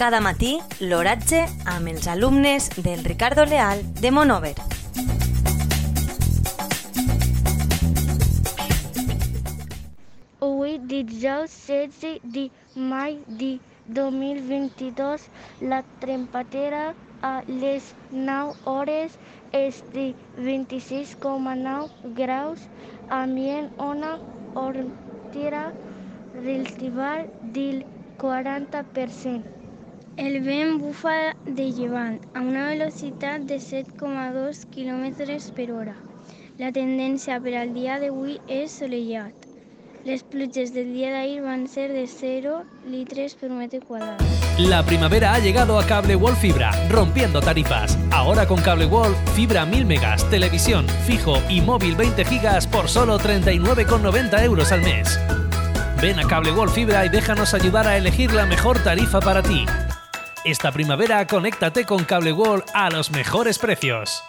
Cada matí, l'oratge amb els alumnes del Ricardo Leal de Monover. Avui, dijous 16 de maig de 2022, la temperatura a les 9 hores és de 26,9 graus, ambient una hortera relativa del 40%. El vent bufa de llevant a una velocitat de 7,2 km per hora. La tendència per al dia d'avui és solellat. Les pluges del día de ahir van ser de 0 litres por metro cuadrado. La primavera ha llegado a Cable Wall Fibra, rompiendo tarifas. Ahora con Cable Wall, fibra 1000 megas, televisión, fijo y móvil 20 gigas por solo 39,90 euros al mes. Ven a Cable Wall Fibra y déjanos ayudar a elegir la mejor tarifa para ti. Esta primavera conéctate con Cable Wall a los mejores precios.